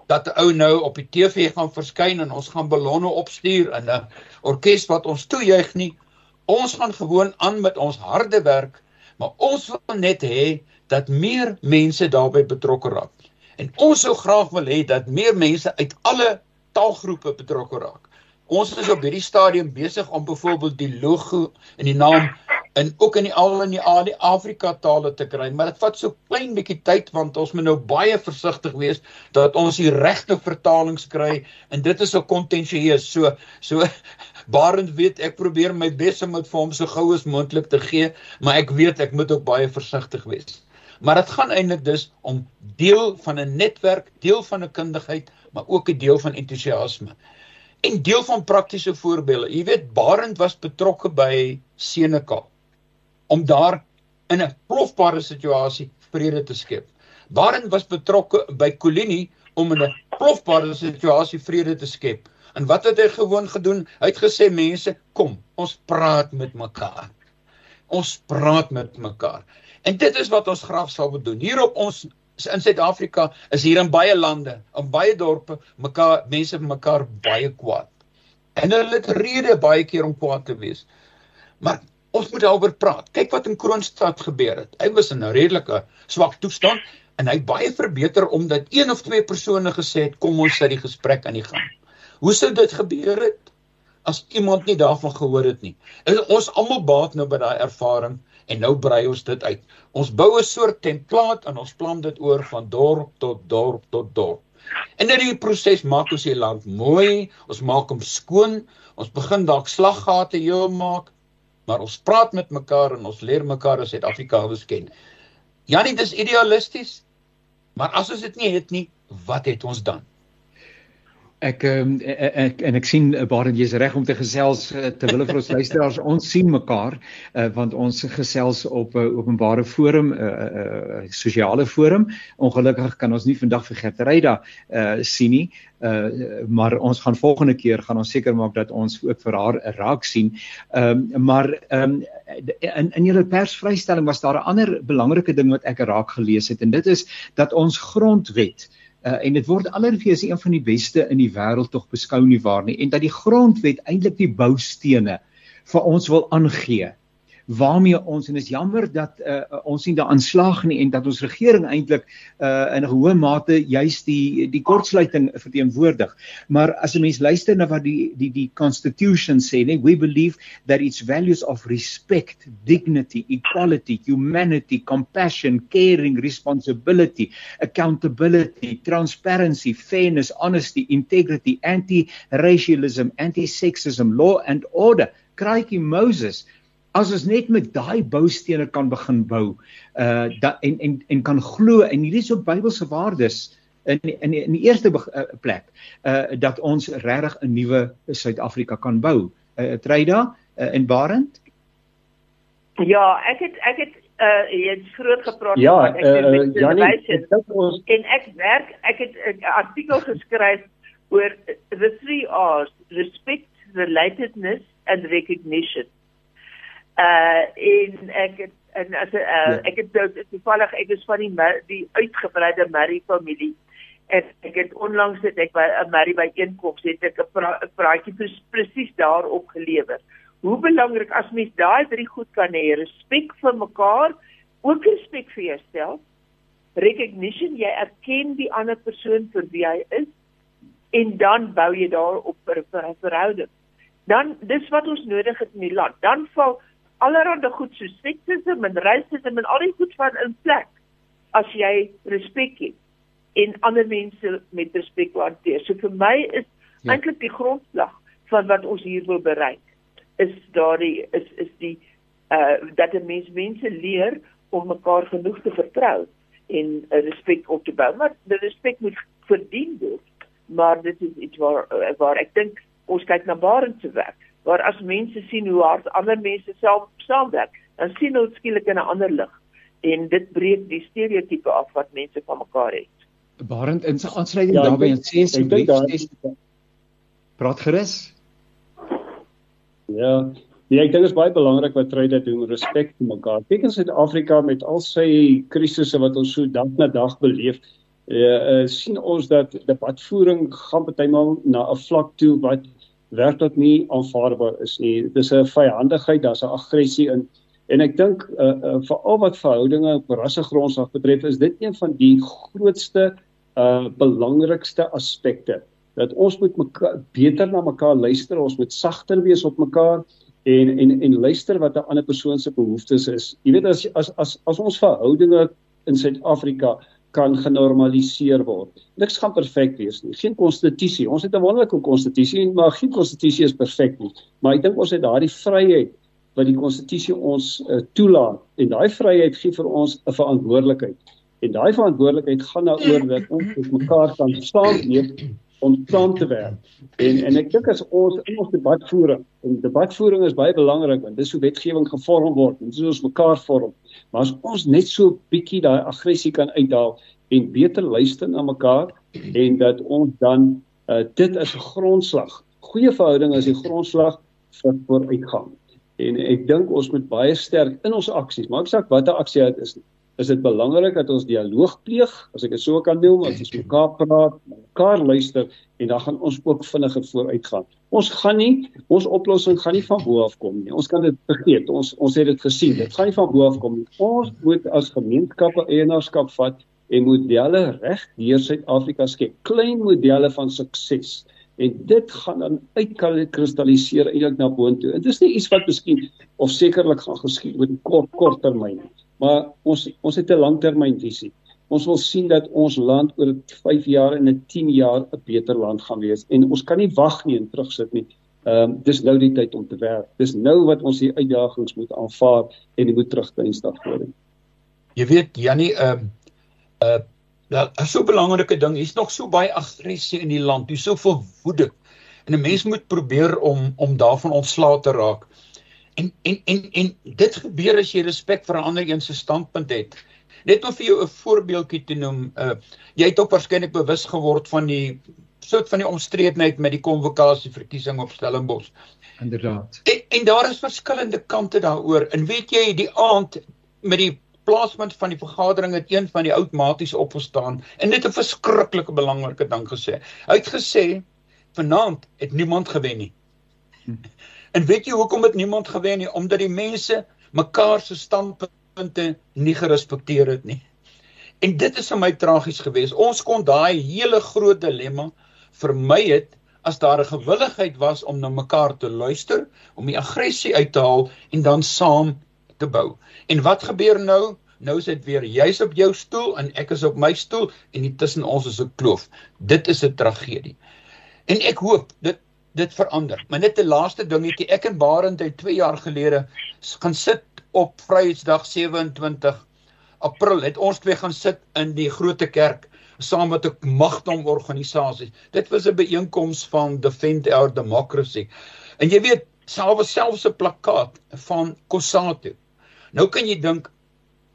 dat 'n ou nou op die TV gaan verskyn en ons gaan ballonne opstuur en 'n orkes wat ons toejuig nie. Ons gaan gewoon aan met ons harde werk, maar ons wil net hê dat meer mense daarbey betrokke raak. En ons sou graag wil hê dat meer mense uit alle taalgroepe betrokke raak. Ons is op hierdie stadium besig om byvoorbeeld die logo en die naam en ook in die al in die Ali Afrika tale te kry, maar dit vat so klein bietjie tyd want ons moet nou baie versigtig wees dat ons die regte vertalings kry en dit is so kontensieus. So so Barend weet ek probeer my bes om dit vir hom so gou as moontlik te gee, maar ek weet ek moet ook baie versigtig wees. Maar dit gaan eintlik dus om deel van 'n netwerk, deel van 'n kundigheid, maar ook 'n deel van entoesiasme. En deel van praktiese voorbeelde. Jy weet Barend was betrokke by Senekal om daar in 'n plofbare situasie vrede te skep. Barend was betrokke by Kolini om in 'n plofbare situasie vrede te skep. En wat het hy gewoon gedoen? Hy het gesê mense, kom, ons praat met mekaar. Ons praat met mekaar. En dit is wat ons graag sal doen. Hier op ons in Suid-Afrika is hier in baie lande, in baie dorpe, mekaar mense mekaar baie kwaad. En hulle het rede baie keer om kwaad te wees. Maar ons moet daaroor praat. Kyk wat in Kroonstad gebeur het. Hy was in 'n redelike swak toestand en hy baie verbeter omdat een of twee persone gesê het kom ons sit die gesprek aan die gang. Hoe sou dit gebeur het as iemand nie daarvan gehoor het nie? En ons almal baat nou by daai ervaring en nou brei ons dit uit. Ons bou 'n soort template en ons plan dit oor van dorp tot dorp tot dorp. En in hierdie proses maak ons die land mooi, ons maak hom skoon, ons begin dalk slaggate heel maak, maar ons praat met mekaar en ons leer mekaar as Suid-Afrikaners ken. Janie, dis idealisties. Maar as ons dit nie het nie, wat het ons dan? Ek um, ek en ek sien uh, Barend jy's reg om te gesels uh, terwyl vir ons luisteraars. Ons sien mekaar uh, want ons gesels op 'n uh, openbare forum 'n uh, uh, sosiale forum. Ongelukkig kan ons nie vandag vir Gertryda uh, sien nie uh, maar ons gaan volgende keer gaan ons seker maak dat ons ook vir haar raak sien. Um, maar um, in in julle persvrystelling was daar 'n ander belangrike ding wat ek raak gelees het en dit is dat ons grondwet Uh, en dit word allerwees een van die beste in die wêreld tog beskou nie waar nie en dat die grondwet eintlik die boustene vir ons wil aangee waarmee ons en is jammer dat uh, ons nie daaraan slaag nie en dat ons regering eintlik uh, in 'n hoë mate juis die die kortsluiting verteenwoordig. Maar as 'n mens luister na wat die die die constitution sê, nee, we believe that its values of respect, dignity, equality, humanity, compassion, caring, responsibility, accountability, transparency, fairness, honesty, integrity, anti-racialism, anti-sexism, law and order. Kraaitjie Moses as ons net met daai boustene kan begin bou uh da, en en en kan glo en hierdie is ook Bybelse waardes in in in die eerste uh, plek uh dat ons regtig 'n nuwe Suid-Afrika kan bou. Uh Treida uh, en Barend? Ja, ek het ek het uh jy het groot gepraat ja, oor ek uh, met Janie, ek ons... en ek werk ek het 'n artikel geskryf oor the three R's respect relatedness and recognition uh en ek het en as uh, ja. ek het nou toevallig ek is van die die uitgebreide Murray familie en ek het onlangs het ek by 'n Murray by einkoms het ek 'n pra, praatjie presies daarop gelewer. Hoe belangrik as mens daai drie goed kan hê, respek vir mekaar, ook respek vir jouself, recognition jy erken die ander persoon vir wie hy is en dan bou jy daarop vir 'n verhouding. Dan dis wat ons nodig het in die land. Dan val allerhande goed so seksisme en rasisme en al die goed van in plek as jy respek het en ander mense met respek hanteer. So vir my is ja. eintlik die grondslag van wat ons hier wil bereik is daardie is is die uh dat 'n mens mense leer om mekaar genoeg te vertrou en uh, respek op te bou. Maar die respek moet verdien word. Maar dit is iets waar waar ek dink ons kyk na Barend se werk waar as mense sien hoe hard ander mense self saamwerk, dan sien hulle skielik in 'n ander lig en dit breek die stereotipe af wat mense van mekaar het. Barend in sy aansluiting ja, daarbey en sê asseblief praat gerus. Ja, nee, ek dink dit is baie belangrik wat Tryde doen, respek vir mekaar. Kyk in Suid-Afrika met al sy krisisse wat ons so dag na dag beleef, uh, uh, sien ons dat debatvoering gaan partymal na 'n vlak toe wat werklik nie aanvaarbaar is nie. Dis 'n vyhandigheid, daar's 'n aggressie in en ek dink uh, uh, veral wat verhoudinge op rassegrondslag betref, is dit een van die grootste uh belangrikste aspekte dat ons moet mekaar beter na mekaar luister, ons moet sagter wees op mekaar en en en luister wat 'n ander persoon se behoeftes is. Jy weet as as as as ons verhoudinge in Suid-Afrika kan genormaliseer word. Niks gaan perfek wees nie. Geen konstitusie. Ons het 'n wonderlike konstitusie, maar geen konstitusie is perfek nie. Maar ek dink ons het daardie vryheid wat die konstitusie ons uh, toelaat en daai vryheid gee vir ons 'n verantwoordelikheid. En daai verantwoordelikheid gaan daaroor dat ons met mekaar kan saamleef om saam te werk. En en ek dink as ons in ons debatvoering, en debatvoering is baie belangrik want dis hoe wetgewing gevorm word, en dis hoe ons mekaar vorm. Maar as ons net so bietjie daai aggressie kan uitdaal en beter luister na mekaar en dat ons dan uh, dit as 'n grondslag, goeie verhouding as die grondslag vir vooruitgang. En ek dink ons moet baie sterk in ons aksies, maak saak watter aksie dit is, is dit belangrik dat ons dialoog pleeg, as ek dit so kan noem, as ons mekaar praat, mekaar luister en dan gaan ons ook vinniger vooruitgaan. Ons gaan nie ons oplossing gaan nie van bo af kom nie. Ons kan dit vergeet. Ons ons het dit gesien. Dit gaan nie van bo af kom nie. Ons moet as gemeenskappe eienaarskap vat en modelle reg deur Suid-Afrika skep. Klein modelle van sukses en dit gaan dan uitkristalliseer eintlik na boontoe. Dit is nie iets wat miskien of sekerlik gaan geskied met kort kort termyn nie maar ons ons het 'n langtermynvisie. Ons wil sien dat ons land oor 5 jaar en 'n 10 jaar 'n beter land gaan wees en ons kan nie wag nie en terugsit nie. Ehm um, dis nou die tyd om te werk. Dis nou wat ons die uitdagings moet aanvaar en moet terugtuin stap voor. Jy weet Jannie ehm uh, uh daar is so 'n belangrike ding. Hier's nog so baie aggressie in die land. Hier's soveel woede. En 'n mens moet probeer om om daarvan ontslae te raak. En en en en dit gebeur as jy respek vir 'n ander een se standpunt het. Net om vir jou 'n voorbeeldjie te noem, uh jy het ook waarskynlik bewus geword van die soort van die omstredenheid met die konvokasie verkiesing op Stellenbosch. Inderdaad. En, en daar is verskillende kante daaroor. En weet jy, die aand met die plaaspunt van die vergadering het een van die oud maties opgestaan en dit 'n verskriklike belangrike ding gesê. Hy het gesê vanaand het niemand gewen nie. Hm. En weet jy hoekom het niemand gewen nie? Omdat die mense mekaar se standpunte nie gerespekteer het nie. En dit is vir my tragies geweest. Ons kon daai hele groot dilemma vermy het as daar 'n gewilligheid was om na mekaar te luister, om die aggressie uit te haal en dan saam te bou. En wat gebeur nou? Nou is dit weer jy's op jou stoel en ek is op my stoel en tussen ons is 'n kloof. Dit is 'n tragedie. En ek hoop dit dit verander. Maar net 'n laaste dingetjie, ek en Barend het 2 jaar gelede gaan sit op Vryheidsdag 27 April het ons twee gaan sit in die Grote Kerk saam met 'n magdom organisasie. Dit was 'n byeenkoms van Defend Our Democracy. En jy weet, selfs selfs 'n plakkaat van Kossatu. Nou kan jy dink,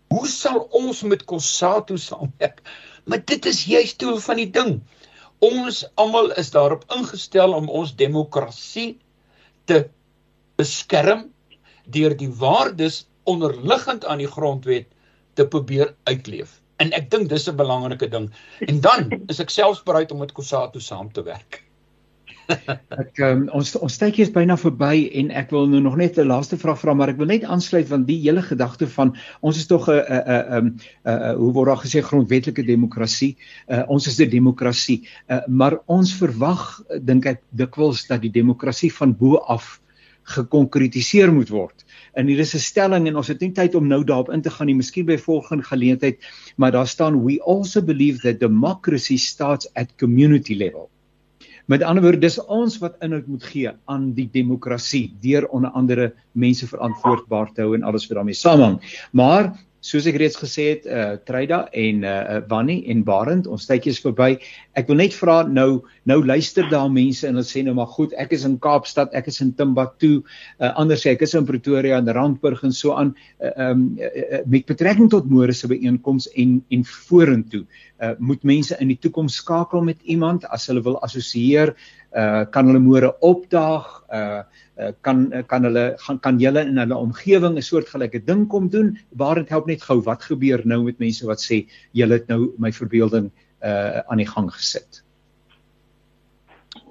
hoe sal ons met Kossatu saamwerk? Maar dit is juist doel van die ding. Ons almal is daarop ingestel om ons demokrasie te beskerm deur die waardes onderliggend aan die grondwet te probeer uitleef. En ek dink dis 'n belangrike ding. En dan is ek selfs bereid om met Kosato saam te werk. ek um, ons ons tydjie is byna verby en ek wil nou nog net 'n laaste vraag vra maar ek wil net aansluit want die hele gedagte van ons is tog 'n 'n 'n hoe word daar gesê grondwetlike demokrasie uh, ons is 'n demokrasie uh, maar ons verwag dink ek dikwels dat die demokrasie van bo af gekonkretiseer moet word. En hier is 'n stelling en ons het nie tyd om nou daarop in te gaan nie, miskien by volgende geleentheid, maar daar staan we also believe that democracy starts at community level. Met ander woorde, dis ons wat inhoud moet gee aan die demokrasie deur onder andere mense verantwoordbaar te hou en alles wat daarmee saamhang. Maar soos ek reeds gesê het, uh Treyda en uh Wannie en Barend, ons tydjie is verby. Ek wil net vra nou nou luister daar mense en hulle sê nou maar goed, ek is in Kaapstad, ek is in Timbuktu, uh anders sê ek is in Pretoria en Randburg en so aan uh, um uh, uh, met betrekking tot môre se byeenkoms en en vorentoe. Uh moet mense in die toekoms skakel met iemand as hulle wil assosieer, uh kan hulle môre opdaag, uh Eh, kan eh, kan hulle gaan kan julle in hulle omgewing 'n soortgelyke ding kom doen waar dit help net gou wat gebeur nou met mense wat sê julle het nou my verbeelding uh aan die gang gesit.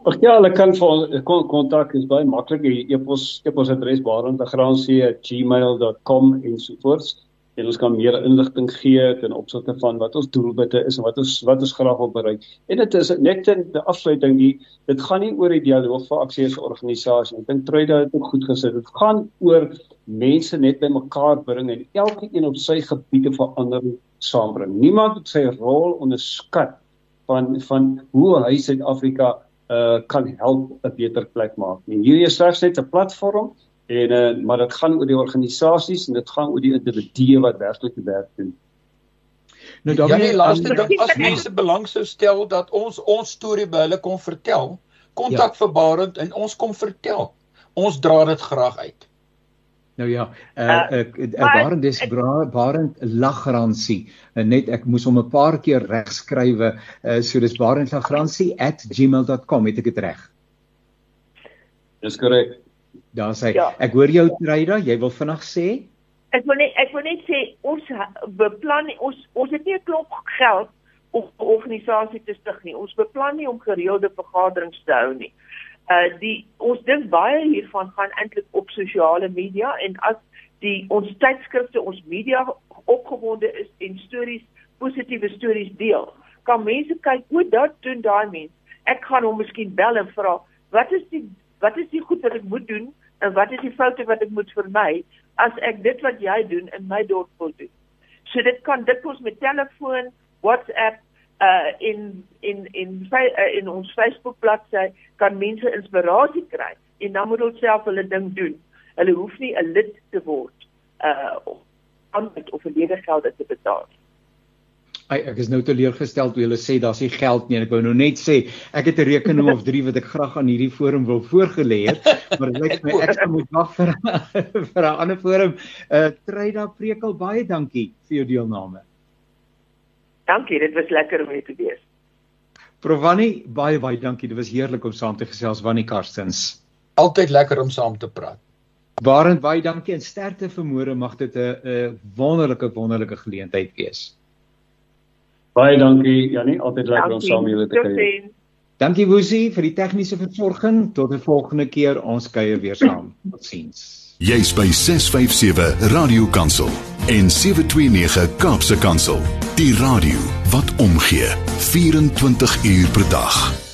Ag ja, hulle kan vir kontak is baie maklik. E-pos e-pos adres baarondegransie@gmail.com en so voort en ons kan meer inligting gee ten opsigte van wat ons doelwitte is en wat ons wat ons graag wil bereik. En dit is net in die afsluiting die dit gaan nie oor die dialoog vir aksie as 'n organisasie. Ek dink Truida het ook goed gesê. Dit gaan oor mense net by mekaar bring en elke een op sy gebiede verandering saambring. Niemand het sy rol onderskat van van hoe hy Suid-Afrika uh kan help 'n beter plek maak. En hierdie is slegs net 'n platform En uh, maar dit gaan oor die organisasies en dit gaan oor die individue wat werklik die werk doen. Nou dan ja, die laaste ding as mense belang sou stel dat ons ons storie by hulle kon vertel, kontak ja. vir Barend en ons kom vertel. Ons dra dit graag uit. Nou ja, uh, ek uh, Barend dis Barend lagransie. Uh, net ek moes hom 'n paar keer regskrywe. Uh, so dis barendlagransie@gmail.com, het ek dit reg? Dis korrek. Daar sê ja. ek hoor jou Treida, jy wil vinnig sê? Ek wil net ek wil net sê ons beplan ons ons het nie 'n klomp geld om 'n organisasie te stig nie. Ons beplan nie om gereelde vergaderings te hou nie. Uh die ons dink baie hiervan gaan eintlik op sosiale media en as die ons tydskrifte ons media opgewonde is en stories positiewe stories deel, kan mense kyk hoe dit doen daai mens. Ek gaan hom miskien bel en vra wat is die wat is die goed wat ek moet doen en wat is die foute wat ek moet vermy as ek dit wat jy doen in my dorp wil doen. So dit kan dit ons met telefoon, WhatsApp uh in in in uh, in ons Facebook bladsy kan mense inspirasie kry en dan moet hulle self hulle ding doen. Hulle hoef nie 'n lid te word uh om of 'n ledegeld te betaal. Ai, ek is nou teleurgestel toe julle sê daar's nie geld nie. Ek wou nou net sê ek het 'n rekening of 3 wat ek graag aan hierdie forum wil voorgelê het, maar dit lyk my ek sal moet wag vir vir 'n ander forum. Uh Treyda Prekel, baie dankie vir jou deelname. Dankie, dit was lekker om hier te wees. Provani, baie baie dankie. Dit was heerlik om saam te gesels Wannie Karstens. Altyd lekker om saam te praat. Barend baie dankie en sterkte vir môre mag dit 'n 'n wonderlike wonderlike geleentheid wees. Baie dankie Janie, altyd lekker om saam met julle te kuier. Dankie Woesie vir die tegniese versorging. Tot 'n volgende keer, ons kuier weer saam. Totsiens. Jy's by 657 Radio Kansel en 729 Kaapse Kansel. Die radio wat omgee 24 uur per dag.